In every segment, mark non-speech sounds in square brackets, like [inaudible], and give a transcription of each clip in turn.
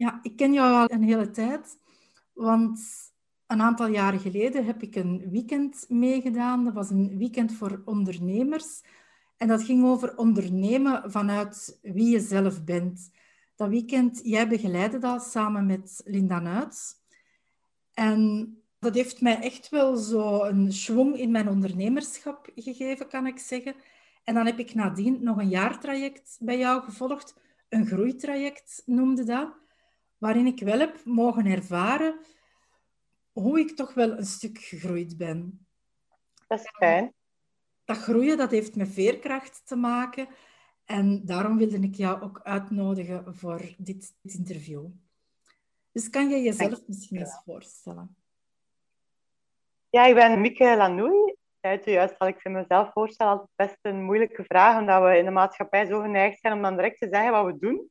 Ja, ik ken jou al een hele tijd, want een aantal jaren geleden heb ik een weekend meegedaan. Dat was een weekend voor ondernemers. En dat ging over ondernemen vanuit wie je zelf bent. Dat weekend, jij begeleidde dat samen met Linda Nuits. En dat heeft mij echt wel zo een schwung in mijn ondernemerschap gegeven, kan ik zeggen. En dan heb ik nadien nog een jaartraject bij jou gevolgd. Een groeitraject noemde dat waarin ik wel heb mogen ervaren hoe ik toch wel een stuk gegroeid ben. Dat is fijn. Dat groeien, dat heeft met veerkracht te maken. En daarom wilde ik jou ook uitnodigen voor dit, interview. Dus kan je jezelf misschien eens voorstellen? Ja, ik ben Mieke Lanoui. Juist zal ik mezelf voorstellen altijd best een moeilijke vraag, omdat we in de maatschappij zo geneigd zijn om dan direct te zeggen wat we doen.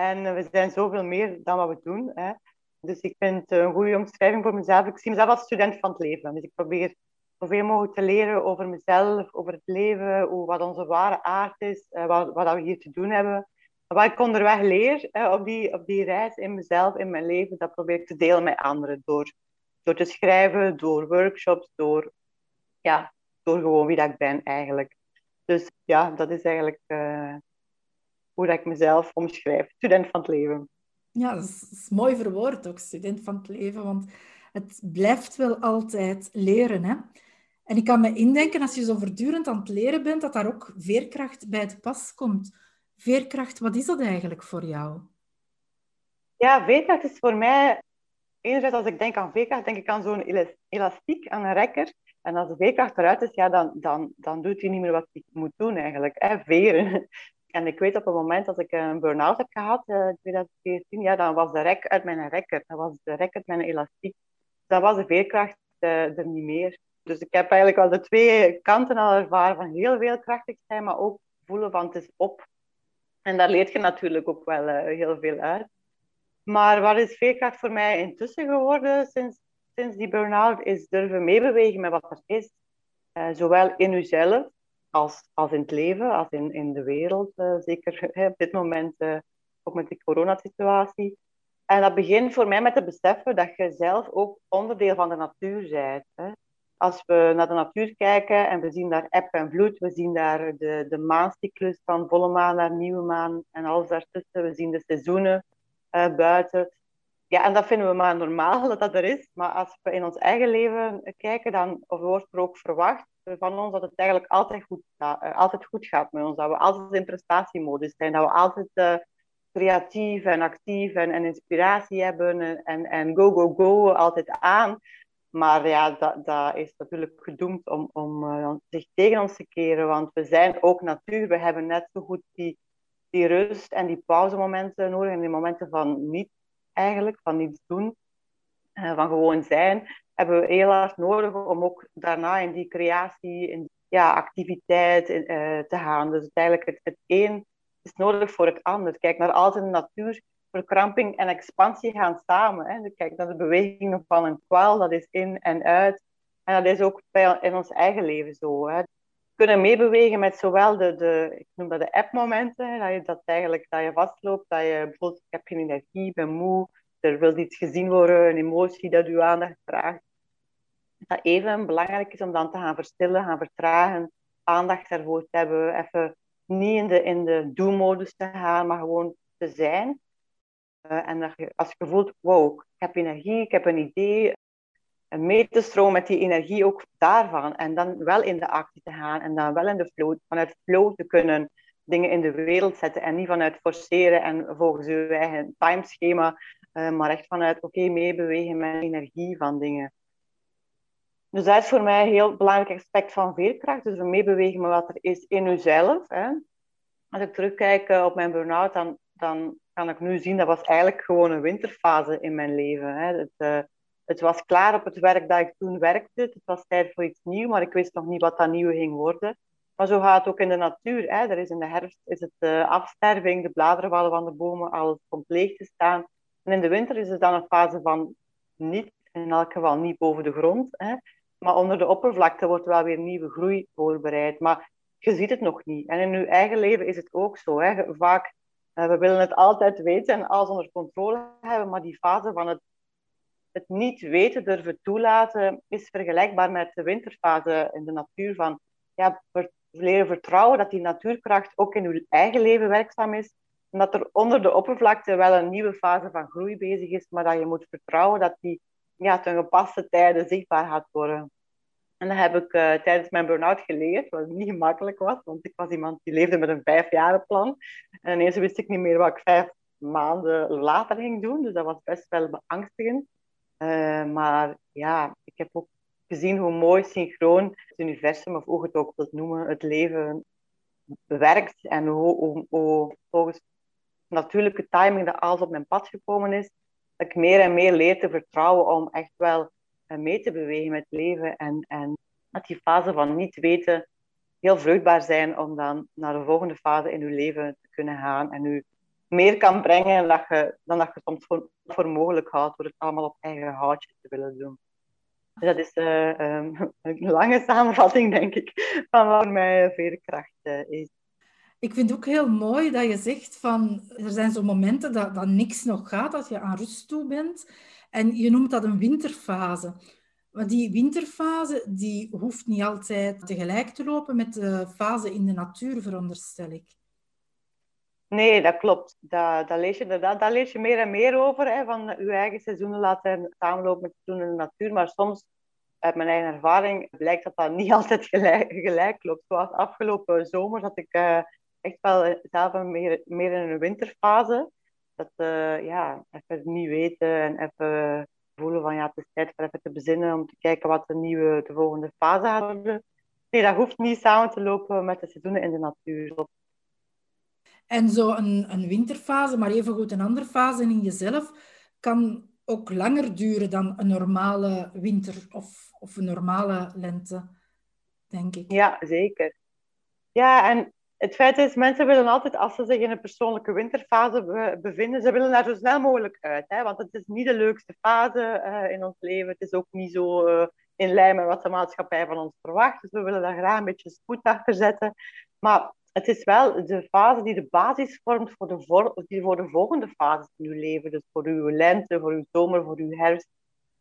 En eh, we zijn zoveel meer dan wat we doen. Hè. Dus ik vind een goede omschrijving voor mezelf. Ik zie mezelf als student van het leven. Dus ik probeer zoveel mogelijk te leren over mezelf, over het leven, hoe, wat onze ware aard is, eh, wat, wat we hier te doen hebben. Wat ik onderweg leer op, die, op die reis in mezelf, in mijn leven, dat probeer ik te delen met anderen. Door, door te schrijven, door workshops, door, ja, door gewoon wie dat ik ben eigenlijk. Dus ja, dat is eigenlijk uh, hoe dat ik mezelf omschrijf. Student van het leven. Ja, dat is, mooi verwoord ook, student van het leven, want het blijft wel altijd leren. Hè? En ik kan me indenken, als je zo voortdurend aan het leren bent, dat daar ook veerkracht bij het pas komt. Veerkracht, wat is dat eigenlijk voor jou? Ja, veerkracht is voor mij... Enerzijds, als ik denk aan veerkracht, denk ik aan zo'n elastiek, aan een rekker. En als de veerkracht eruit is, ja, dan, dan, dan doet hij niet meer wat hij moet doen eigenlijk. Hè? Veren. En ik weet op het moment dat ik een burn-out heb gehad, in uh, 2014, ja, dan was de rek uit mijn rekker. Dat was de rek uit mijn elastiek. Dan was de veerkracht uh, er niet meer. Dus ik heb eigenlijk al de twee kanten al ervaren van heel veel krachtig zijn, maar ook voelen van het is op. En daar leert je natuurlijk ook wel uh, heel veel uit. Maar wat is veerkracht voor mij intussen geworden sinds, sinds die burn-out, is durven meebewegen met wat er is. Zowel in uzelf, als, als in het leven, als in, in de wereld. Uh, zeker [laughs] hè, op dit moment, uh, ook met de coronasituatie. En dat begint voor mij met te beseffen dat je zelf ook onderdeel van de natuur bent. Hè. Als we naar de natuur kijken en we zien daar eb en vloed, we zien daar de, de maancyclus van volle maan naar nieuwe maan en alles daartussen. We zien de seizoenen uh, buiten. Ja, en dat vinden we maar normaal [laughs] dat dat er is. Maar als we in ons eigen leven kijken, dan wordt er ook verwacht van ons dat het eigenlijk altijd goed, gaat, uh, altijd goed gaat met ons. Dat we altijd in prestatiemodus zijn. Dat we altijd uh, creatief en actief en, en inspiratie hebben. En, en go, go, go, altijd aan. Maar ja, dat, dat is natuurlijk gedoemd om, om uh, zich tegen ons te keren. Want we zijn ook natuur. We hebben net zo goed die, die rust en die pauzemomenten nodig. En die momenten van niet eigenlijk, van niets doen. van gewoon zijn hebben we heel nodig om ook daarna in die creatie, in ja, activiteit uh, te gaan. Dus eigenlijk het, het een is nodig voor het ander. Kijk naar in de natuur. Verkramping en expansie gaan samen. Hè. Kijk naar de beweging van een kwaal, dat is in en uit. En dat is ook bij, in ons eigen leven zo. Hè. Kunnen meebewegen met zowel de, de ik noem dat de app-momenten, dat je dat eigenlijk dat je vastloopt, dat je bijvoorbeeld, ik heb geen energie, ben moe, er wil iets gezien worden, een emotie dat uw aandacht vraagt dat even belangrijk is om dan te gaan verstillen, gaan vertragen, aandacht ervoor te hebben, even niet in de, in de do-modus te gaan, maar gewoon te zijn. en dat je, als je voelt, wow, ik heb energie, ik heb een idee, en mee te stromen met die energie ook daarvan. En dan wel in de actie te gaan en dan wel in de flow, vanuit flow te kunnen dingen in de wereld zetten en niet vanuit forceren en volgens uw eigen timeschema, uh, maar echt vanuit oké, meebewegen met energie van dingen. Dus dat is voor mij een heel belangrijk aspect van veerkracht. Dus meebewegen met wat er is in uzelf. Hè. Als ik terugkijk eh, op mijn burn-out, dan, dan kan ik nu zien dat was eigenlijk gewoon een winterfase in mijn leven. Hè. Het, het was klaar op het werk dat ik toen werkte. Het was tijd voor iets nieuws, maar ik wist nog niet wat dat nieuwe ging worden. Maar zo gaat het ook in de natuur. Hè. Er is in de herfst is het uh, afsterving, de bladeren vallen van de bomen, alles komt leeg te staan. En in de winter is het dan een fase van niet, in elk geval niet boven de grond. Hè. Maar onder de oppervlakte wordt wel weer nieuwe groei voorbereid. Maar je ziet het nog niet. En in je eigen leven is het ook zo. Hè. Vaak, uh, we willen het altijd weten en alles onder controle hebben, maar die fase van het het niet weten durven toelaten is vergelijkbaar met de winterfase in de natuur. Van ja, leren vertrouwen dat die natuurkracht ook in uw eigen leven werkzaam is. En dat er onder de oppervlakte wel een nieuwe fase van groei bezig is, maar dat je moet vertrouwen dat die ja, ten gepaste tijden zichtbaar gaat worden. En dat heb ik uh, tijdens mijn burn-out geleerd, wat niet gemakkelijk was, want ik was iemand die leefde met een vijfjarenplan. En ineens wist ik niet meer wat ik vijf maanden later ging doen, dus dat was best wel beangstigend. Uh, maar ja, ik heb ook gezien hoe mooi synchroon het universum, of hoe je het ook wilt noemen, het leven werkt. En hoe, hoe, hoe volgens natuurlijke timing dat alles op mijn pad gekomen is, dat ik meer en meer leer te vertrouwen om echt wel uh, mee te bewegen met leven. En, en dat die fase van niet weten heel vruchtbaar zijn om dan naar de volgende fase in uw leven te kunnen gaan en u meer kan brengen dan, je, dan dat je soms voor, voor mogelijk houdt, door het allemaal op eigen houtje te willen doen. Dus dat is uh, um, [laughs] een lange samenvatting, denk ik, van wat mijn veerkracht uh, is. Ik vind het ook heel mooi dat je zegt van er zijn zo momenten dat, dat niks nog gaat, dat je aan rust toe bent. En je noemt dat een winterfase. Maar die winterfase die hoeft niet altijd tegelijk te lopen met de fase in de natuur, veronderstel ik. Nee, dat klopt. Dat lees je. Daar lees je meer en meer over. Hè, van je eigen seizoenen laten samenlopen met seizoenen in de natuur. Maar soms, uit mijn eigen ervaring, blijkt dat dat [laughs] niet altijd gelijk, klopt. Zoals afgelopen zomer had ik uh, echt wel zelf meer, meer in een winterfase. Dat, uh, ja, even niet weten en even voelen van ja, het is tijd voor even te bezinnen om te kijken wat de nieuwe, de volgende fase gaat worden. Nee, dat hoeft niet samen te lopen met de seizoenen in de natuur. En zo een, een winterfase, maar evengoed een andere fase in jezelf, kan ook langer duren dan een normale winter of, of een normale lente, denk ik. Ja, zeker. Ja, en het feit is, mensen willen altijd, als ze zich in een persoonlijke winterfase bevinden, ze willen daar zo snel mogelijk uit. Hè? Want het is niet de leukste fase uh, in ons leven. Het is ook niet zo uh, in lijn met wat de maatschappij van ons verwacht. Dus we willen daar graag een beetje spoed achter zetten. Maar het is wel de fase die de basis vormt voor de, voor, voor de volgende fases in uw leven. Dus voor uw lente, voor uw zomer, voor uw herfst.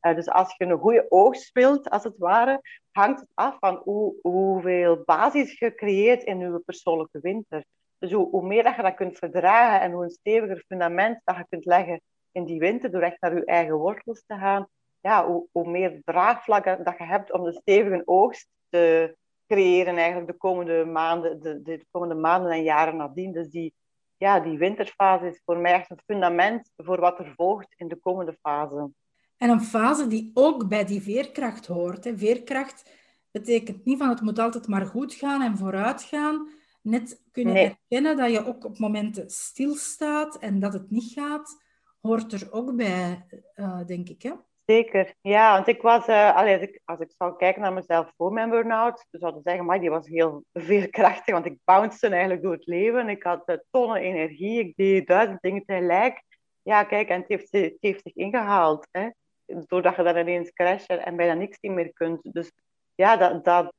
Uh, dus als je een goede oogst speelt, als het ware, hangt het af van hoe, hoeveel basis je creëert in uw persoonlijke winter. Dus hoe, meer dat je dat kunt verdragen en hoe een steviger fundament dat je kunt leggen in die winter, door echt naar je eigen wortels te gaan, ja, hoe, hoe meer draagvlakken dat je hebt om de stevige oogst te, creëren eigenlijk de komende maanden, de, de komende maanden en jaren nadien. Dus die, ja, die winterfase is voor mij echt een fundament voor wat er volgt in de komende fase. En een fase die ook bij die veerkracht hoort. Hè. Veerkracht betekent niet van het moet altijd maar goed gaan en vooruit gaan. Net kunnen nee. erkennen dat je ook op momenten stilstaat en dat het niet gaat, hoort er ook bij, uh, denk ik. Hè? Zeker, ja, want ik was, uh, als, ik, als ik zou kijken naar mezelf voor mijn burn-out, zou ik zeggen, maar die was heel [laughs] veerkrachtig, want ik bounced eigenlijk door het leven. Ik had uh, tonnen energie, ik deed duizend dingen tegelijk. Ja, kijk, en het heeft, het heeft zich ingehaald, hè, doordat je dan ineens crasht en bijna niks meer kunt. Dus ja, dat, dat,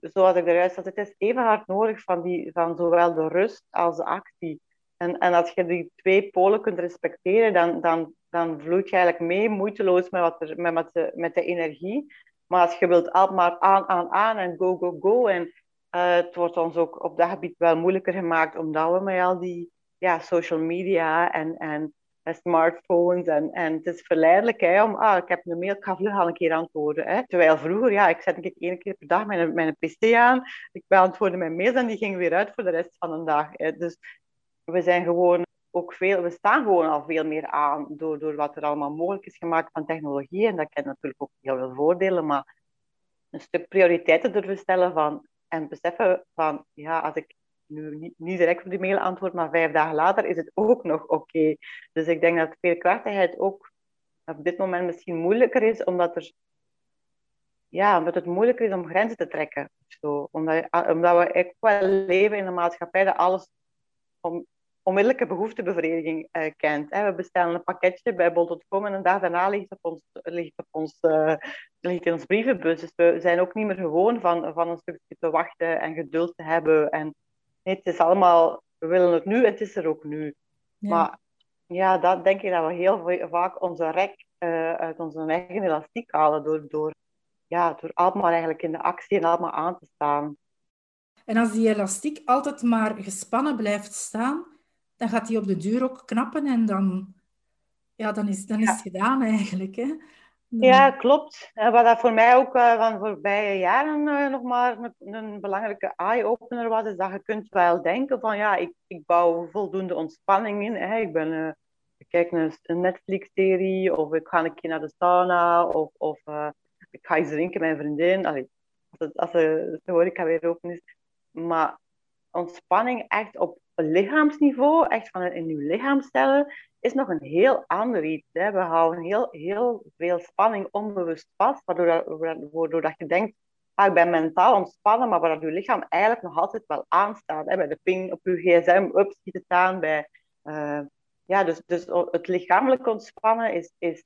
zoals ik eruit zat, het is even hard nodig van, die, van zowel de rust als de actie. En, en als je die twee polen kunt respecteren, dan, dan, dan vloeit je eigenlijk mee, moeiteloos met, wat er, met, met, de, met de energie. Maar als je wilt altijd maar aan, aan, aan en go, go, go. En uh, het wordt ons ook op dat gebied wel moeilijker gemaakt, omdat we met al die ja, social media en, en smartphones. En, en het is verleidelijk hè, om, ah, ik heb een mail, ik ga vlug al een keer antwoorden. Hè. Terwijl vroeger, ja, ik zet ik één keer per dag mijn, mijn pc aan, ik beantwoordde mijn mails en die ging weer uit voor de rest van de dag. Hè. Dus we zijn gewoon ook veel, we staan gewoon al veel meer aan door, door wat er allemaal mogelijk is gemaakt van technologie. En dat kent natuurlijk ook heel veel voordelen, maar een stuk prioriteiten durven stellen van, en beseffen van, ja, als ik nu niet, niet direct op die mail antwoord, maar vijf dagen later is het ook nog oké. Dus ik denk dat veerkrachtigheid ook op dit moment misschien moeilijker is, omdat er ja, omdat het moeilijker is om grenzen te trekken. Zo. Omdat, omdat we echt wel leven in een maatschappij dat alles om, onmiddellijke behoeftebevrediging uh, kent. Hè. We bestellen een pakketje bij bol.com en een dag daarna ligt het, op ons, ligt op ons, uh, ligt in ons brievenbus. Dus we zijn ook niet meer gewoon van, van een stukje te wachten en geduld te hebben. En nee, het is allemaal, we willen het nu en het is er ook nu. Maar ja, dat denk ik dat we heel vaak onze rek uh, uit onze eigen elastiek halen door, door, ja, door allemaal eigenlijk in de actie en allemaal aan te staan. En als die elastiek altijd maar gespannen blijft staan, dan gaat die op de duur ook knappen en dan, ja, dan, is, dan is het gedaan eigenlijk. Hè? Ja, klopt. Wat dat voor mij ook uh, van voorbije jaren uh, nog maar een, een belangrijke eye-opener was, is dat je kunt wel denken van ja, ik, ik bouw voldoende ontspanning in. Hè. Ik, ben, uh, ik kijk naar een Netflix-serie of ik ga een keer naar de sauna of, of ik ga iets drinken met mijn vriendin. Allee, als, het, als de, de horeca weer open is. Maar ontspanning echt op lichaamsniveau, echt van in uw lichaam stellen, is nog een heel ander iets. Hè. We houden heel, heel veel spanning onbewust vast, waardoor, dat, waardoor dat je denkt, ah, ik ben mentaal ontspannen, maar waar je lichaam eigenlijk nog altijd wel aanstaat. Hè. Bij de ping op je gsm, up, schiet het aan. Bij, uh, ja, dus, dus het lichamelijk ontspannen is, is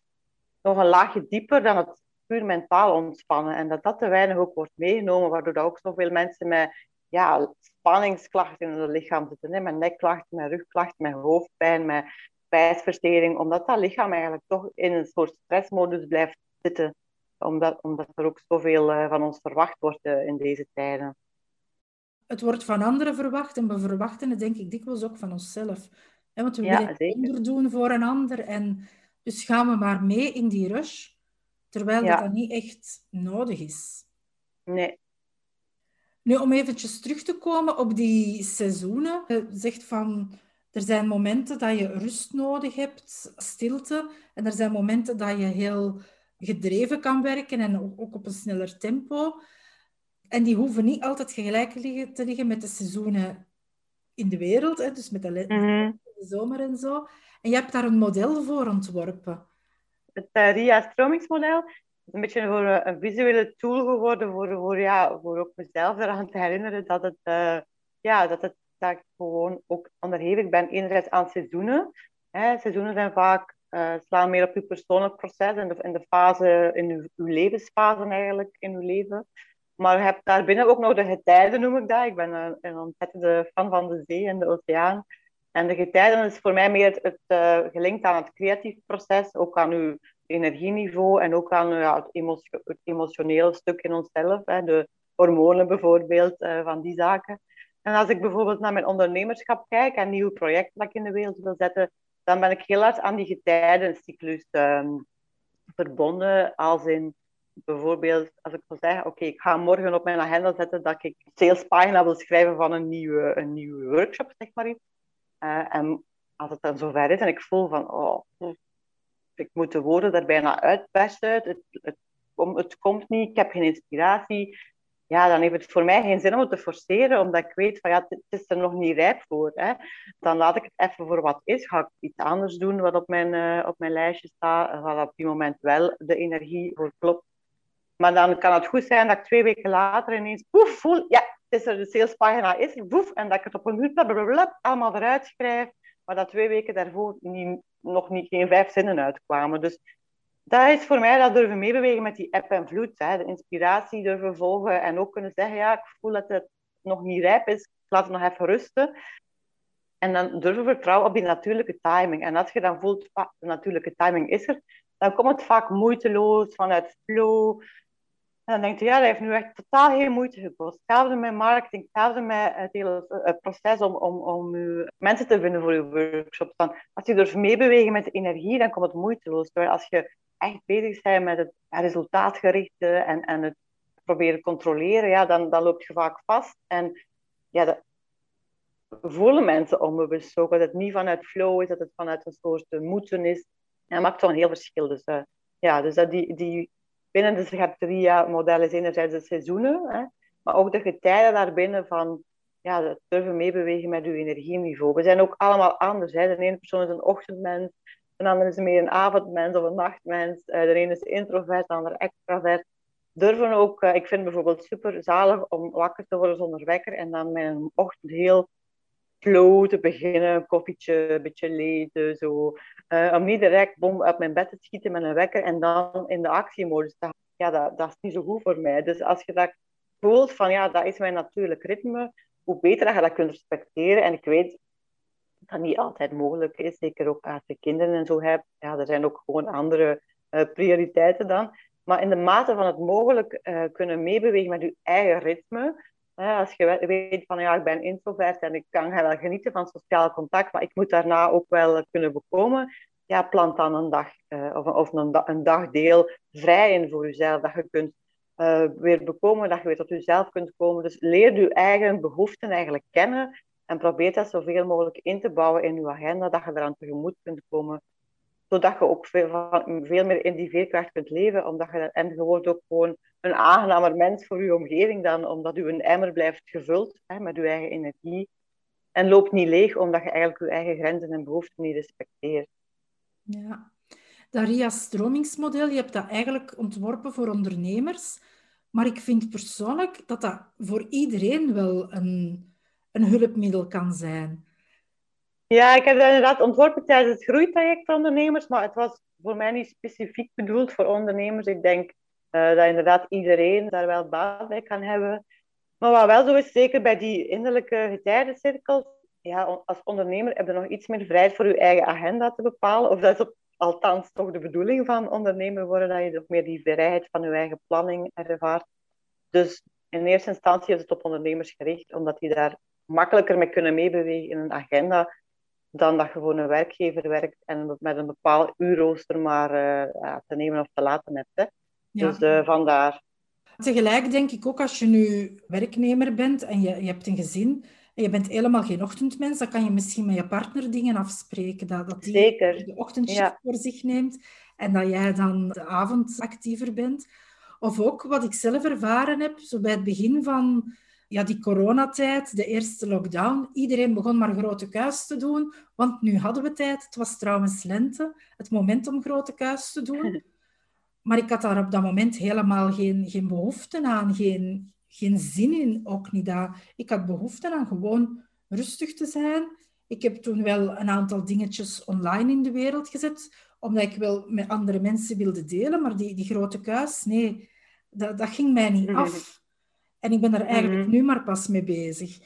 nog een laagje dieper dan het puur mentaal ontspannen. En dat dat te weinig ook wordt meegenomen, waardoor dat ook zoveel mensen met ja, spanningsklachten in het lichaam zitten. Hè? Met nekklachten, met rugklachten, met hoofdpijn, met spijsvertering. Omdat dat lichaam eigenlijk toch in een soort stressmodus blijft zitten. Omdat, omdat er ook zoveel uh, van ons verwacht wordt uh, in deze tijden. Het wordt van anderen verwacht en we verwachten het denk ik dikwijls ook van onszelf. Hè? Want we ja, willen onderdoen voor een ander. En dus gaan we maar mee in die rush. Terwijl ja. dat niet echt nodig is. Nee, nu, om eventjes terug te komen op die seizoenen. Je zegt van, er zijn momenten dat je rust nodig hebt, stilte. En er zijn momenten dat je heel gedreven kan werken en ook op een sneller tempo. En die hoeven niet altijd gelijk te liggen met de seizoenen in de wereld, hè, dus met de, mhm. de zomer en zo. En je hebt daar een model voor ontworpen. Het uh, RIA-stromingsmodel een beetje voor een visuele tool geworden voor, voor, ja, voor ook mezelf eraan te herinneren dat het, uh, ja, dat het dat ik gewoon ook onderhevig ben enerzijds aan seizoenen. Hè. Seizoenen zijn vaak uh, slaan meer op je persoonlijk proces en de, in de fase, in uw, levensfase eigenlijk in uw leven. Maar je hebt daarbinnen ook nog de getijden, noem ik dat. Ik ben een, een ontzettende fan van de zee en de oceaan. En de getijden is voor mij meer het, gelinkt aan het creatief proces, ook aan uw energieniveau en ook aan ja, het, emotionele stuk in onszelf, hè, de hormonen bijvoorbeeld, uh, van die zaken. En als ik bijvoorbeeld naar mijn ondernemerschap kijk en nieuwe projecten dat ik in de wereld wil zetten, dan ben ik heel hard aan die getijdencyclus um, verbonden, als in bijvoorbeeld, als ik wil zeggen, oké, ik ga morgen op mijn agenda zetten dat ik salespagina wil schrijven van een nieuwe, een nieuwe workshop, zeg maar iets. Uh, en als het dan zover is en ik voel van, oh, ik moet de woorden er bijna uitpersen. Het, het, het, komt niet, ik heb geen inspiratie. Ja, dan heeft het voor mij geen zin om het te forceren, omdat ik weet van ja, het is er nog niet rijp voor. Hè. Dan laat ik het even voor wat is. Ga ik iets anders doen wat op mijn, uh, op mijn lijstje staat, wat op die moment wel de energie voor klopt. Maar dan kan het goed zijn dat ik twee weken later ineens poef voel, ja, het is er, de salespagina is er, en dat ik het op een uur allemaal eruit schrijf, maar dat twee weken daarvoor niet, nog niet geen vijf zinnen uitkwamen. Dus dat is voor mij dat durven meebewegen met die app en vloed. Hè. De inspiratie durven volgen en ook kunnen zeggen, ja, ik voel dat het nog niet rijp is, ik laat het nog even rusten. En dan durven vertrouwen op die natuurlijke timing. En als je dan voelt, de natuurlijke timing is er, dan komt het vaak moeiteloos vanuit flow. En dan denk je, ja, dat heeft nu echt totaal geen moeite gekost. Hetzelfde met marketing, hetzelfde met het hele het proces om, om, om mensen te vinden voor uw workshops. Dan, als je durft meebewegen met de energie, dan komt het moeiteloos. Terwijl als je echt bezig bent met het resultaatgerichte en, en het proberen controleren, ja, dan, dan loop je vaak vast. En ja, dat voelen mensen onbewust ook. Dat het niet vanuit flow is, dat het vanuit een soort moeten is. En dat maakt toch een heel verschil. Dus, uh, ja, dus dat die, die binnen de Schateria-model is enerzijds de seizoenen, hè, maar ook de getijden daarbinnen van ja, het durven meebewegen met uw energieniveau. We zijn ook allemaal anders. Hè. De ene persoon is een ochtendmens, de andere is meer een avondmens of een nachtmens. Uh, de ene is introvert, de andere extravert. Durven ook, uh, ik vind het bijvoorbeeld super zalig om wakker te worden zonder wekker en dan een ochtend heel flow te beginnen, een koffietje, een beetje lezen, zo. Uh, om niet direct bom uit mijn bed te schieten met een wekker en dan in de actiemodus te gaan. Ja, dat, dat is niet zo goed voor mij. Dus als je dat voelt van, ja, dat is mijn natuurlijk ritme, hoe beter dat je dat kunt respecteren. En ik weet dat dat niet altijd mogelijk is, zeker ook als je kinderen en zo hebt. Ja, er zijn ook gewoon andere uh, prioriteiten dan. Maar in de mate van het mogelijk uh, kunnen meebewegen met je eigen ritme, als je weet van ja, ik ben introvert en ik kan wel genieten van sociaal contact, maar ik moet daarna ook wel kunnen bekomen. Ja, plant dan een dag uh, of, of een, een, dagdeel vrij in voor jezelf. Dat je kunt uh, weer bekomen, dat je weer tot jezelf kunt komen. Dus leer je eigen behoeften eigenlijk kennen en probeer dat zoveel mogelijk in te bouwen in je agenda, dat je eraan tegemoet kunt komen zodat je ook veel, veel meer in die veerkracht kunt leven. Omdat je, en je wordt ook gewoon een aangenamer mens voor je omgeving dan omdat je een emmer blijft gevuld hè, met je eigen energie. En loopt niet leeg omdat je eigenlijk je eigen grenzen en behoeften niet respecteert. Ja, dat RIA-stromingsmodel, je hebt dat eigenlijk ontworpen voor ondernemers. Maar ik vind persoonlijk dat dat voor iedereen wel een, een hulpmiddel kan zijn. Ja, ik heb inderdaad ontworpen tijdens het groeitraject voor ondernemers, maar het was voor mij niet specifiek bedoeld voor ondernemers. Ik denk uh, dat inderdaad iedereen daar wel baat bij kan hebben. Maar wat wel zo is, zeker bij die innerlijke getijdencirkels, ja, als ondernemer heb je nog iets meer vrijheid voor je eigen agenda te bepalen. Of dat is althans toch de bedoeling van ondernemer worden, dat je nog meer die vrijheid van je eigen planning ervaart. Dus in eerste instantie is het op ondernemers gericht, omdat die daar makkelijker mee kunnen meebewegen in een agenda dan dat je gewoon een werkgever werkt en met een bepaald uurrooster maar uh, te nemen of te laten hebt. Hè. Dus uh, vandaar. Tegelijk denk ik ook als je nu werknemer bent en je, je hebt een gezin en je bent helemaal geen ochtendmens, dan kan je misschien met je partner dingen afspreken. Dat, dat die Zeker. de ochtendshift voor zich neemt en dat jij dan de avond actiever bent. Of ook wat ik zelf ervaren heb, zo bij het begin van ja, die coronatijd, de eerste lockdown, iedereen begon maar grote kuis te doen, want nu hadden we tijd. Het was trouwens lente, het moment om grote kuis te doen. [laughs] Maar ik had daar op dat moment helemaal geen, geen behoefte aan, geen, geen zin in, ook niet. Dat. Ik had behoefte aan gewoon rustig te zijn. Ik heb toen wel een aantal dingetjes online in de wereld gezet, omdat ik wel met andere mensen wilde delen, maar die, die grote kuis, nee, dat, dat ging mij niet af. En ik ben er eigenlijk mhm. nu maar pas mee bezig.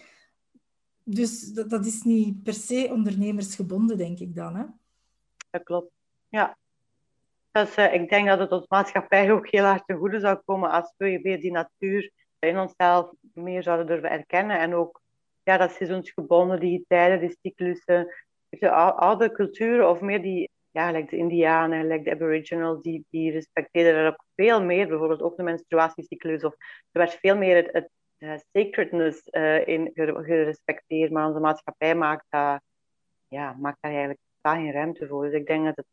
Dus dat, dat is niet per se ondernemersgebonden, denk ik dan. Hè? Dat klopt, ja. Dus, uh, ik denk dat het ons maatschappij ook heel hard ten goede zou komen als we weer die natuur in onszelf meer zouden durven erkennen. En ook ja, dat seizoensgebonden, die tijden, die cyclussen, de oude culturen of meer die ja, de Indianen, like de Aboriginals, die, die respecteerden er ook veel meer, bijvoorbeeld ook de menstruatiecyclus. Of, er werd veel meer het, uh, sacredness uh, in gerespecteerd, maar onze maatschappij maakt, dat, ja, maakt daar eigenlijk daar geen ruimte voor. Dus ik denk dat het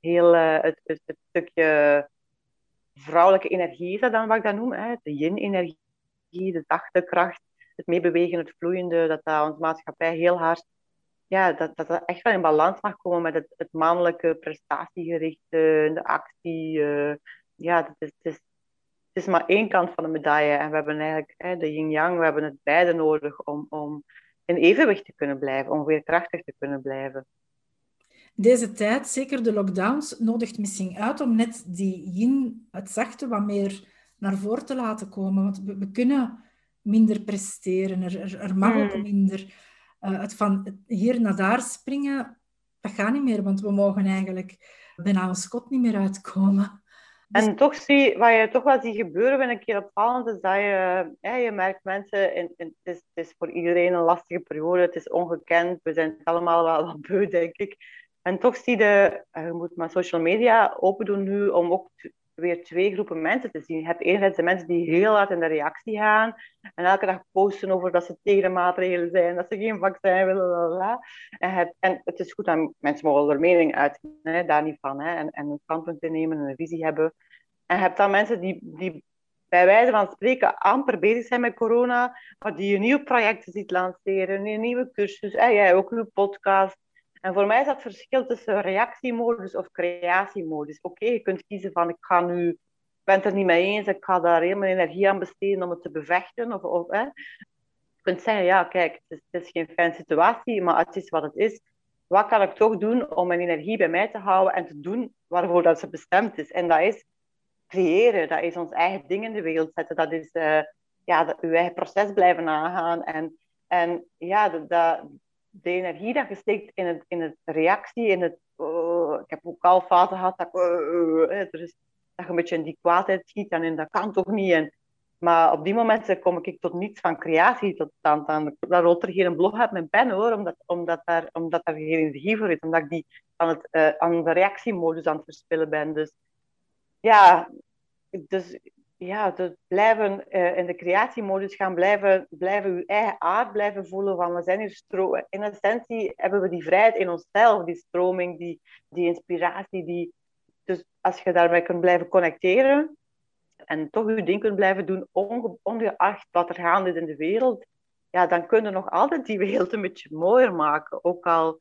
heel, uh, het, het, stukje vrouwelijke energie is dat dan wat ik dat noem, hè? de yin-energie, de dachterkracht, het meebewegen, het vloeiende, dat dat onze maatschappij heel hard ja, dat, dat dat echt wel in balans mag komen met het, het mannelijke prestatiegerichte, de actie. Uh, ja, het is, het, is, het is maar één kant van de medaille. En we hebben eigenlijk hè, de yin-yang, we hebben het beide nodig om, om in evenwicht te kunnen blijven, om weer krachtig te kunnen blijven. Deze tijd, zeker de lockdowns, nodigt misschien uit om net die yin, het zachte, wat meer naar voren te laten komen. Want we, we kunnen minder presteren, er, er, er mag ook hmm. minder. Uh, het van hier naar daar springen, dat gaat niet meer, want we mogen eigenlijk bijna een schot niet meer uitkomen. En dus- toch zie wat je toch wel ziet gebeuren, ben een keer opvallend, is dat je, ja, je merkt mensen, in, in, het, is, het, is, voor iedereen een lastige periode, het is ongekend, we zijn het allemaal wel wat beu, denk ik. En toch zie je, eh, je moet maar social media open doen nu om ook weer twee groepen mensen te zien. Je hebt enerzijds de mensen die heel hard in de reactie gaan en elke dag posten over dat ze tegen de maatregelen zijn, dat ze geen vaccin willen. Bla, En, het, en het is goed dat mensen mogen er mening uit, daar niet van, en, en een standpunt innemen en een visie hebben. En je hebt dan mensen die, die bij wijze van spreken amper bezig zijn met corona, maar die een nieuw project ziet lanceren, een nieuwe cursus, en jij ook een podcast. En voor mij is dat verschil tussen reactiemodus of creatiemodus. Oké, je kunt kiezen van ik ga nu, ik ben het er niet mee eens, ik ga daar mijn energie aan besteden om het te bevechten. Of, of, hè. Je kunt zeggen, ja kijk, het is, het is geen fijne situatie, maar het is wat het is. Wat kan ik toch doen om mijn energie bij mij te houden en te doen waarvoor dat ze bestemd is? En dat is creëren, dat is ons eigen ding in de wereld zetten, dat is uh, ja, uw eigen proces blijven aangaan. En, en ja, dat, de energie dat je steekt in het, in het reactie, in het... Uh, ik heb ook al fouten gehad dat, uh, er is, dat je een beetje in die kwaadheid schiet en in dat kan toch niet. En, maar op die momenten kom ik tot niets van creatie tot stand. Dan, dan rolt er geen blog uit mijn pen hoor, omdat, omdat, daar, omdat daar geen energie voor is. Omdat ik die aan, het, uh, aan de reactiemodus aan het verspillen ben. Dus ja, dus ja, dus blijven uh, in de creatiemodus gaan, blijven, blijven uw eigen aard blijven voelen van we zijn hier stro In essentie hebben we die vrijheid in onszelf, die stroming, die, die inspiratie. Die, dus als je daarmee kunt blijven connecteren en toch je ding kunt blijven doen, onge ongeacht wat er gaande is in de wereld, ja, dan kun je nog altijd die wereld een beetje mooier maken. Ook al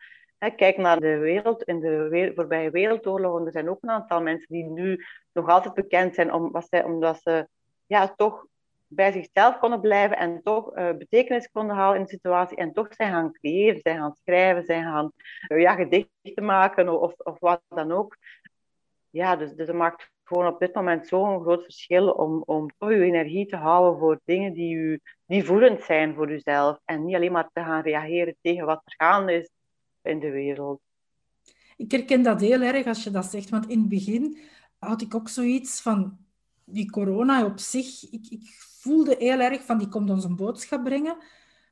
kijk naar de wereld, in de voorbije wereldoorlogen, er zijn ook een aantal mensen die nu nog altijd bekend zijn om, zij, omdat ze ja, toch bij zichzelf konden blijven en toch uh, betekenis konden halen in de situatie en toch zijn gaan creëren, zijn gaan schrijven, zijn gaan uh, ja, gedichten maken of, of wat dan ook. Ja, dus, dus het maakt gewoon op dit moment zo'n groot verschil om, om toch uw energie te houden voor dingen die, u, die voelend zijn voor uzelf en niet alleen maar te gaan reageren tegen wat er gaande is in de wereld. Ik herken dat heel erg als je dat zegt, want in het begin had ik ook zoiets van die corona op zich. Ik, ik voelde heel erg van die komt ons een boodschap brengen.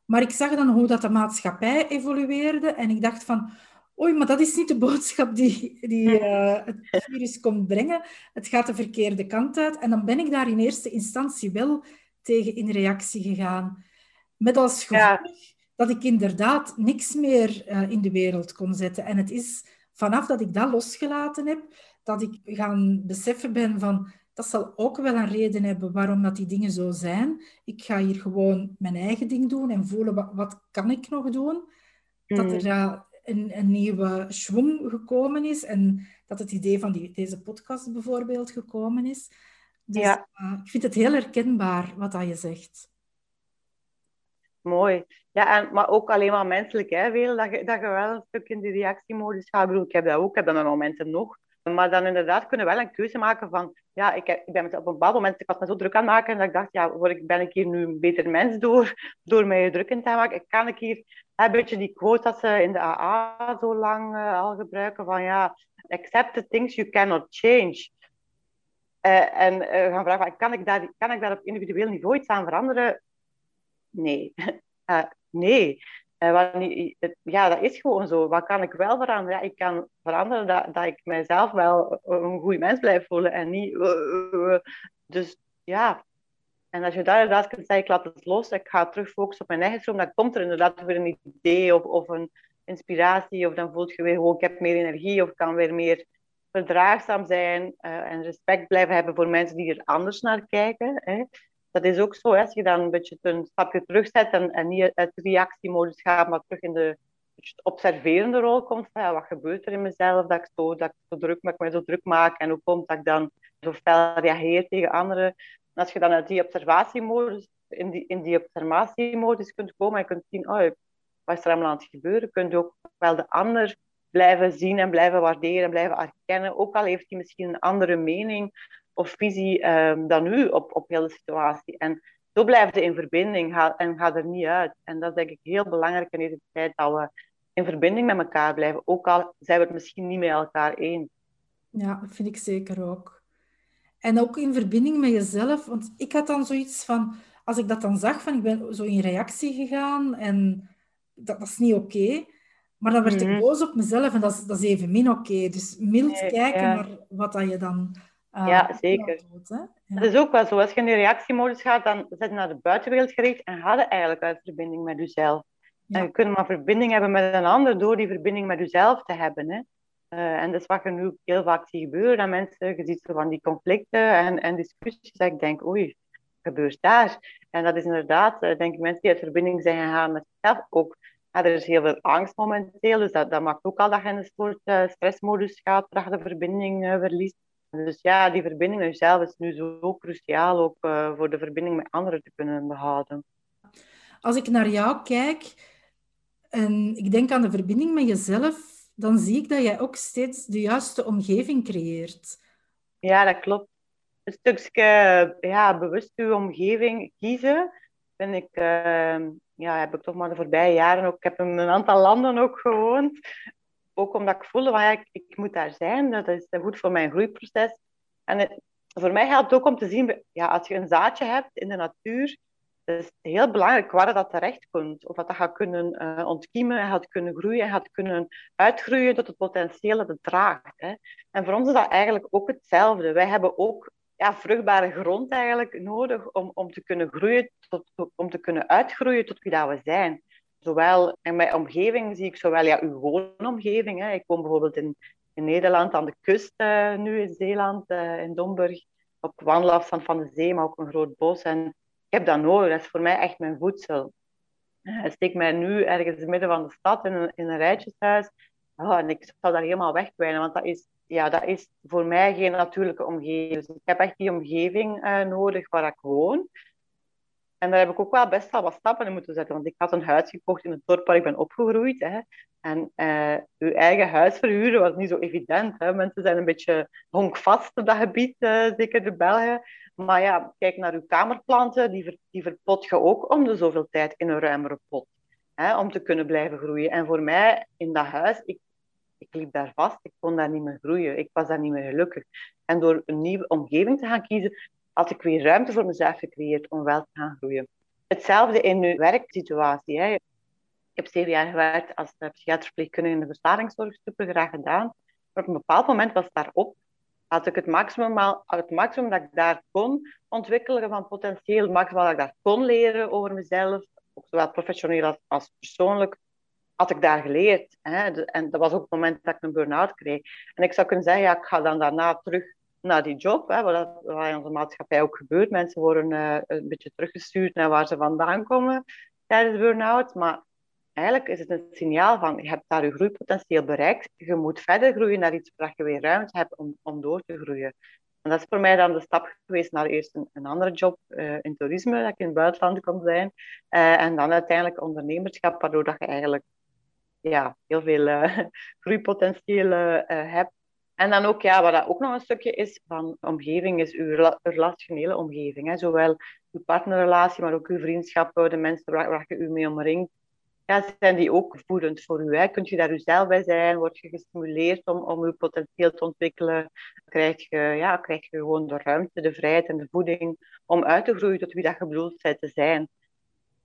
Maar ik zag dan hoe dat de maatschappij evolueerde en ik dacht van, oei, maar dat is niet de boodschap die, die uh, [laughs] het virus komt brengen. Het gaat de verkeerde kant uit. En dan ben ik daar in eerste instantie wel tegen in reactie gegaan. Met als gevolg dat ik inderdaad niks meer uh, in de wereld kon zetten. En het is vanaf dat ik dat losgelaten heb, dat ik gaan beseffen ben van dat zal ook wel een reden hebben waarom dat die dingen zo zijn. Ik ga hier gewoon mijn eigen ding doen en voelen wat, wat kan ik nog doen. Dat er uh, een, een, nieuwe schwung gekomen is en dat het idee van die, deze podcast bijvoorbeeld gekomen is. Dus ja. uh, ik vind het heel herkenbaar wat dat je zegt. Mooi. Ja, en, maar ook alleen maar menselijk, hè, Veel, dat je, dat je wel een stuk in die reactiemodus gaat. Ik bedoel, ik heb dat ook, ik heb dat momenten nog. Maar dan inderdaad kunnen we wel een keuze maken van, ja, ik, ik ben op een bepaald moment, ik was me zo druk aan het maken, dat ik dacht, ja, word ik, ben ik hier nu een beter mens door, door mij druk in te maken? Kan ik hier een beetje die quote dat ze in de AA zo lang uh, al gebruiken, van ja, accept the things you cannot change. Uh, en gaan vragen, kan ik, daar, kan ik daar op individueel niveau iets aan veranderen? Nee. [laughs] nee. Uh, ja, dat is gewoon zo. Wat kan ik wel veranderen? Ja, ik kan veranderen dat, dat ik mijzelf wel een goed mens blijf voelen en niet. Uh, dus ja. En als je daar inderdaad kunt zeggen, ik laat het los, ik ga terug focussen op mijn eigen stroom, dan komt er inderdaad weer een idee of, of een inspiratie, of dan voelt je weer gewoon, ik heb meer energie, of kan weer meer verdraagzaam zijn en respect blijven hebben voor mensen die er anders naar kijken. Hè dat is ook zo, hè, als je dan een beetje een stapje terugzet en, en niet uit reactiemodus gaat, maar terug in de observerende rol komt. Van, wat gebeurt er in mezelf dat ik zo, dat ik zo druk, ik me zo druk maak en hoe komt dat ik dan zo fel reageer tegen anderen. En als je dan uit die observatiemodus, in die, in die observatiemodus kunt komen en kunt zien, oh, wat is er allemaal aan het gebeuren, kun je ook wel de ander blijven zien en blijven waarderen en blijven erkennen. Ook al heeft hij misschien een andere mening of visie um, dan u op, op heel de situatie. En zo blijft je in verbinding ga, en gaat er niet uit. En dat is denk ik heel belangrijk in deze tijd, dat we in verbinding met elkaar blijven. Ook al zijn we het misschien niet met elkaar eens. Ja, dat vind ik zeker ook. En ook in verbinding met jezelf. Want ik had dan zoiets van, als ik dat dan zag, van ik ben zo in reactie gegaan en dat, dat is niet oké. Maar dan werd ik mhm. boos op mezelf en dat is, dat is even min oké. Dus mild kijken naar wat dat je dan... Uh, ja, zeker. Ja. Dat is ook wel zo. Als je in die reactiemodus gaat, dan zit je naar de buitenwereld gericht en ga je eigenlijk uit verbinding met jezelf. En je kunt maar verbinding hebben met een ander door die verbinding met jezelf te hebben. Hè. Uh, en dat is wat je nu heel vaak ziet gebeuren. Dat mensen, je ziet zo van die conflicten en, en discussies. Dat ik denk, oei, gebeurt daar? En dat is inderdaad, uh, denk ik, mensen die uit verbinding zijn gegaan met zichzelf ook. Ja, er is heel veel angst momenteel, dus dat, dat maakt ook al dat je in een soort uh, stressmodus gaat, dat je de verbinding verliest. Dus ja, die verbinding met jezelf is nu zo cruciaal, ook voor de verbinding met anderen te kunnen behouden. Als ik naar jou kijk, en ik denk aan de verbinding met jezelf, dan zie ik dat jij ook steeds de juiste omgeving creëert. Ja, dat klopt. Een stukje ja, bewust uw omgeving kiezen, vind ik, uh, ja, heb ik toch maar de voorbije jaren ook. Ik heb in een aantal landen ook gewoond. Ook omdat ik voelde van ja, ik, ik moet daar zijn. Dat is goed voor mijn groeiproces. En voor mij helpt het ook om te zien, ja, als je een zaadje hebt in de natuur, het is heel belangrijk waar dat terecht komt. Of dat, dat gaat kunnen uh, ontkiemen, gaat kunnen groeien, gaat kunnen uitgroeien tot het potentieel dat het draagt. Hè. En voor ons is dat eigenlijk ook hetzelfde. Wij hebben ook ja, vruchtbare grond eigenlijk nodig om, om te kunnen groeien, tot, om te kunnen uitgroeien tot wie dat we zijn. Zowel in mijn omgeving zie ik zowel ja, uw woonomgeving. Hè. Ik woon bijvoorbeeld in, in Nederland aan de kust uh, nu in Zeeland, uh, in Domburg, op wandelafstand van de zee, maar ook een groot bos. En ik heb dat nodig. Dat is voor mij echt mijn voedsel. Ik steek mij nu ergens in het midden van de stad in een, in een rijtjeshuis. Oh, en ik zal daar helemaal wegkwijnen, want dat is, ja, dat is voor mij geen natuurlijke omgeving. Dus ik heb echt die omgeving nodig waar ik woon. En daar heb ik ook wel best wel wat stappen in moeten zetten. Want ik had een huis gekocht in het dorp waar ik ben opgegroeid. Hè. En uh, uw eigen huis verhuren was niet zo evident. Hè. Mensen zijn een beetje honkvast op dat gebied, uh, zeker de Belgen. Maar ja, kijk naar uw kamerplanten, die, die verpot je ook om de zoveel tijd in een ruimere pot. Hè, om te kunnen blijven groeien. En voor mij, in dat huis, ik, ik liep daar vast. Ik kon daar niet meer groeien. Ik was daar niet meer gelukkig. En door een nieuwe omgeving te gaan kiezen, had ik weer ruimte voor mezelf gecreëerd om wel te gaan groeien. Hetzelfde in uw werksituatie. Hè. Ik heb zeven jaar gewerkt als psychiaterverpleegkundige in de verslavingszorg, super graag gedaan. Maar op een bepaald moment was het daarop had ik het maximum, het maximum dat ik daar kon ontwikkelen van potentieel, het maximum dat ik daar kon leren over mezelf, zowel professioneel als, als persoonlijk, had ik daar geleerd. Hè. En dat was ook het moment dat ik een burn-out kreeg. En ik zou kunnen zeggen, ja, ik ga dan daarna terug naar die job, hè, wat, in onze maatschappij ook gebeurt. Mensen worden uh, een beetje teruggestuurd naar waar ze vandaan komen tijdens burn-out. Maar eigenlijk is het een signaal van je hebt daar je groeipotentieel bereikt. Je moet verder groeien naar iets waar je weer ruimte hebt om, om door te groeien. En dat is voor mij dan de stap geweest naar eerst een, andere job uh, in toerisme, dat ik in het buitenland kon zijn. Uh, en dan uiteindelijk ondernemerschap, waardoor dat je eigenlijk ja, heel veel [laughs] groeipotentieel hebt. En dan ook, ja, wat dat ook nog een stukje is van omgeving, is uw relationele omgeving. Hè. Zowel uw partnerrelatie, maar ook uw vriendschappen, de mensen waar, waar je u mee omringt ja, zijn die ook voedend voor u? Hè? Kunt je daar zelf bij zijn? Word je gestimuleerd om, om uw potentieel te ontwikkelen? Krijg je, ja, krijg je gewoon de ruimte, de vrijheid en de voeding om uit te groeien tot wie dat je bedoeld bent te zijn?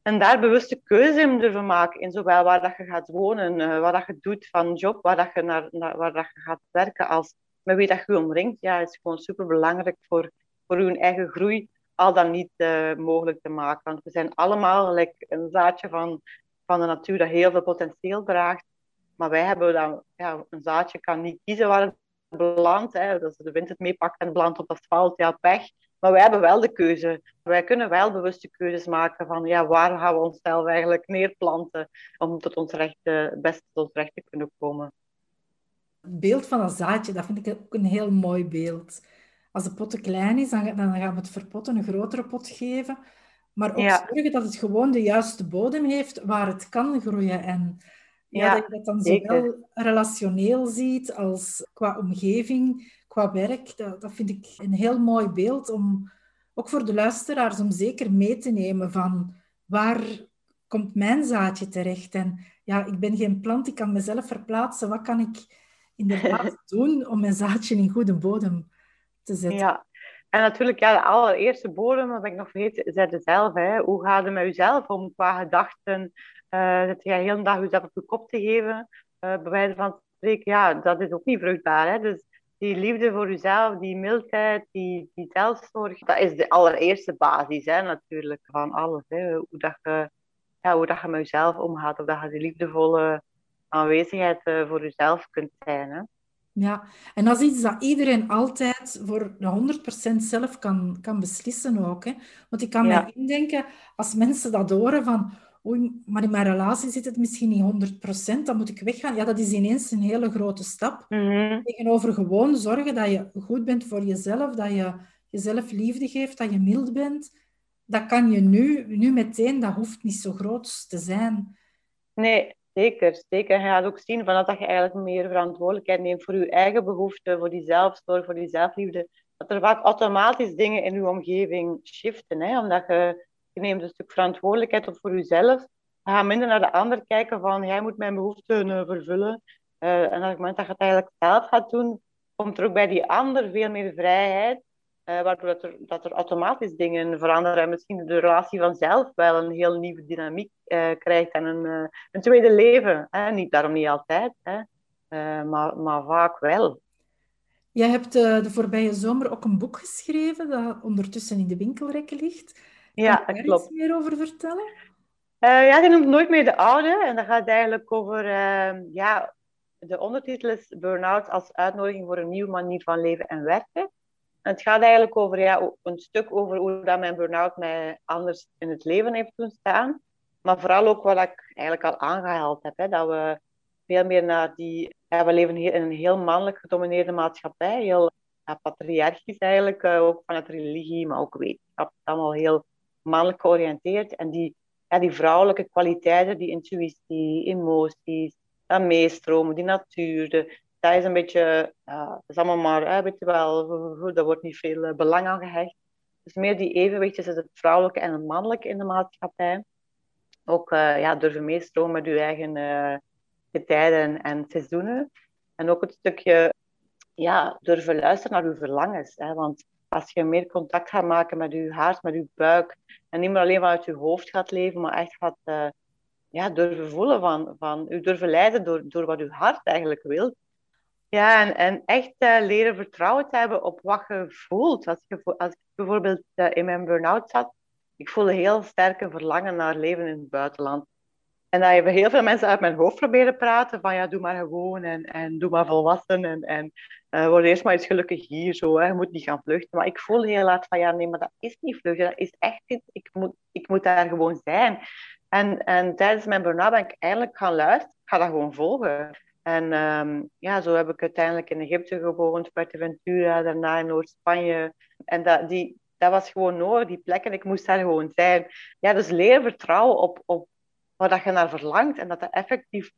En daar bewuste keuze in durven maken, in zowel waar dat je gaat wonen, uh, wat dat je doet van job, waar, dat je, naar, naar, waar dat je gaat werken, als met wie dat je omringt, ja, is gewoon super belangrijk voor, voor uw eigen groei al dan niet uh, mogelijk te maken. Want we zijn allemaal like, een zaadje van van de natuur dat heel veel potentieel draagt. Maar wij hebben dan, ja, een zaadje kan niet kiezen waar het belandt. Hè. Als de wind het meepakt en het belandt op asfalt, ja, pech. Maar wij hebben wel de keuze. Wij kunnen wel bewuste keuzes maken van ja, waar gaan we onszelf eigenlijk neerplanten om tot ons recht, het beste tot ons recht te kunnen komen. Het beeld van een zaadje, dat vind ik ook een heel mooi beeld. Als de pot te klein is, dan, dan gaan we het verpotten, een grotere pot geven. Maar ook zorgen dat het gewoon de juiste bodem heeft waar het kan groeien. En ja, dat je dat dan zowel relationeel ziet als qua omgeving, qua werk. Dat, dat vind ik een heel mooi beeld om, ook voor de luisteraars, om zeker mee te nemen van waar komt mijn zaadje terecht? En ja, ik ben geen plant, ik kan mezelf verplaatsen. Wat kan ik inderdaad [laughs] doen om mijn zaadje in goede bodem te zetten? Ja, En natuurlijk, ja, de allereerste bodem, dat ben ik nog vergeten, zet zelf. Hè. Hoe gaat het met jezelf om qua gedachten? Uh, dat je de hele dag jezelf op je kop te geven, uh, bij wijze van spreken, ja, dat is ook niet vruchtbaar. Hè. Dus die liefde voor jezelf, die mildheid, die, die zelfzorg, dat is de allereerste basis hè, natuurlijk van alles. Hè. Hoe, dat je, ja, hoe dat je met jezelf omgaat, of dat je die liefdevolle aanwezigheid uh, voor jezelf kunt zijn. Hè. Ja, en dat is iets dat iedereen altijd voor de 100% zelf kan, kan beslissen ook. Hè? Want ik kan me indenken, als mensen dat horen van oei, maar in mijn relatie zit het misschien niet 100%, dan moet ik weggaan. Ja, dat is ineens een hele grote stap. Mm Tegenover gewoon zorgen dat je goed bent voor jezelf, dat je jezelf liefde geeft, dat je mild bent. Dat kan je nu, nu meteen, dat hoeft niet zo groot te zijn. Nee, zeker. zeker. Je gaat ook zien van dat je eigenlijk meer verantwoordelijkheid neemt voor je eigen behoeften, voor die zelfzorg, voor die zelfliefde. Dat er vaak automatisch dingen in je omgeving shiften, hè, omdat je je neemt een stuk verantwoordelijkheid op voor jezelf. Je gaat minder naar de ander kijken van jij moet mijn behoeften uh, vervullen. Uh, en op het moment dat je het eigenlijk zelf gaat doen, komt er ook bij die ander veel meer vrijheid. Uh, waardoor dat er, dat er automatisch dingen veranderen. En misschien de relatie vanzelf wel een heel nieuwe dynamiek krijgt en een, een tweede leven. Hè? Niet, daarom niet altijd, hè? maar, maar vaak wel. Jij hebt de voorbije zomer ook een boek geschreven dat ondertussen in de winkelrekken ligt. Ja, Kan je daar klopt. iets meer over vertellen? Uh, ja, je noemt Nooit meer de oude. En dat gaat eigenlijk over... Uh, ja, de ondertitel is Burnout als uitnodiging voor een nieuwe manier van leven en werken. En het gaat eigenlijk over ja, een stuk over hoe dat mijn burn-out mij anders in het leven heeft doen staan. Maar vooral ook wat ik eigenlijk al aangehaald heb. Hè, dat we veel meer naar die... Ja, we leven in een heel mannelijk gedomineerde maatschappij. Heel ja, patriarchisch eigenlijk. Uh, ook vanuit religie, maar ook wetenschap. Allemaal heel mannelijk georiënteerd. En die, ja, die vrouwelijke kwaliteiten, die intuïtie, emoties, dat meestromen, die natuur, dat is een beetje, dat is allemaal maar, uh, weet je wel, daar wordt niet veel uh, belang aan gehecht. Dus meer die evenwicht tussen het vrouwelijke en het mannelijke in de maatschappij. Ook uh, ja, durven meestromen met je eigen uh, tijden en seizoenen. En ook het stukje ja, durven luisteren naar uw verlangens. Hè? Want als je meer contact gaat maken met je hart, met je buik, en niet meer alleen vanuit je hoofd gaat leven, maar echt gaat uh, ja, durven voelen van, van u durven leiden door, door wat uw hart eigenlijk wil. Ja, en, en echt uh, leren vertrouwen te hebben op wat je voelt. Als, je, als ik bijvoorbeeld uh, in mijn burn-out zat, ik voelde heel sterk een verlangen naar leven in het buitenland. En dat hebben heel veel mensen uit mijn hoofd proberen praten. Van ja, doe maar gewoon en, en doe maar volwassen. En, en uh, word eerst maar eens gelukkig hier. Zo, hè. Je moet niet gaan vluchten. Maar ik voel heel laat van ja, nee, maar dat is niet vluchten. Dat is echt iets. Ik moet, ik moet daar gewoon zijn. En, en tijdens mijn burn-out ben ik eindelijk gaan luisteren. Ik ga dat gewoon volgen. En um, ja, zo heb ik uiteindelijk in Egypte gewoond, Fuerteventura, daarna in Noord-Spanje. En dat, die, dat was gewoon nodig, die plek. En ik moest daar gewoon zijn. Ja, dus leren vertrouwen op, op waar dat je naar verlangt en dat dat effectief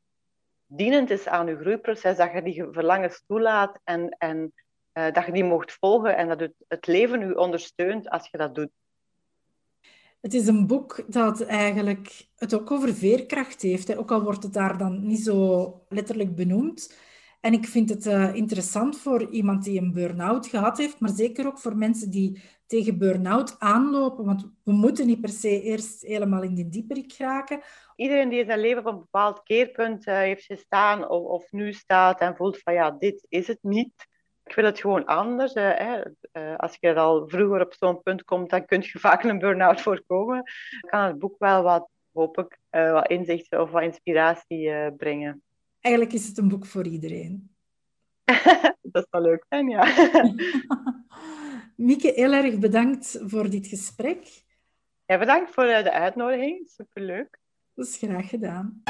dienend is aan je groeiproces, dat je die verlangens toelaat en, en uh, dat je die mocht volgen en dat het, het leven je ondersteunt als je dat doet. Het is een boek dat eigenlijk het ook over veerkracht heeft, hè? ook al wordt het daar dan niet zo letterlijk benoemd. En ik vind het uh, interessant voor iemand die een burn-out gehad heeft, maar zeker ook voor mensen die tegen burn-out aanlopen. Want we moeten niet per se eerst helemaal in de dieperik geraken. Iedereen die in zijn leven op een bepaald keerpunt uh, heeft gestaan of, of, nu staat en voelt van ja, dit is het niet. Ik wil het gewoon anders. Hè. als je al vroeger op zo'n punt komt, dan kun je vaak een burn-out voorkomen. Kan het boek wel wat, hoop ik, wat inzicht of wat inspiratie brengen. Eigenlijk is het een boek voor iedereen. [laughs] dat zal leuk zijn, ja. [laughs] Mieke, heel erg bedankt voor dit gesprek. Ja, bedankt voor de uitnodiging. Superleuk. Dat is graag gedaan.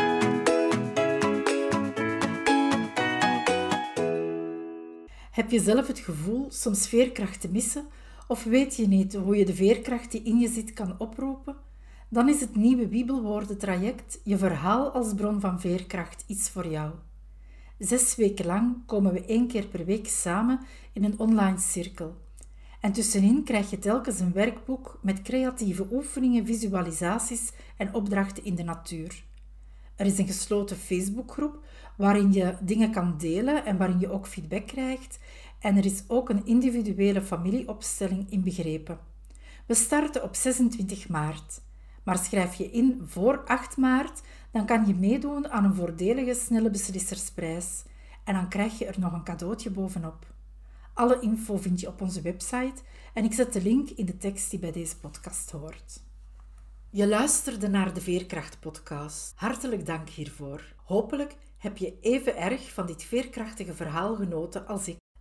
Heb je zelf het gevoel soms veerkracht te missen? Of weet je niet hoe je de veerkracht die in je zit kan oproepen? Dan is het nieuwe Bibelwoorden-traject Je verhaal als bron van veerkracht iets voor jou. Zes weken lang komen we één keer per week samen in een online cirkel. En tussenin krijg je telkens een werkboek met creatieve oefeningen, visualisaties en opdrachten in de natuur. Er is een gesloten Facebookgroep waarin je dingen kan delen en waarin je ook feedback krijgt. En er is ook een individuele familieopstelling inbegrepen. We starten op 26 maart. Maar schrijf je in voor 8 maart, dan kan je meedoen aan een voordelige snelle beslissersprijs. En dan krijg je er nog een cadeautje bovenop. Alle info vind je op onze website en ik zet de link in de tekst die bij deze podcast hoort. Je luisterde naar de Veerkracht-podcast. Hartelijk dank hiervoor. Hopelijk heb je even erg van dit veerkrachtige verhaal genoten als ik.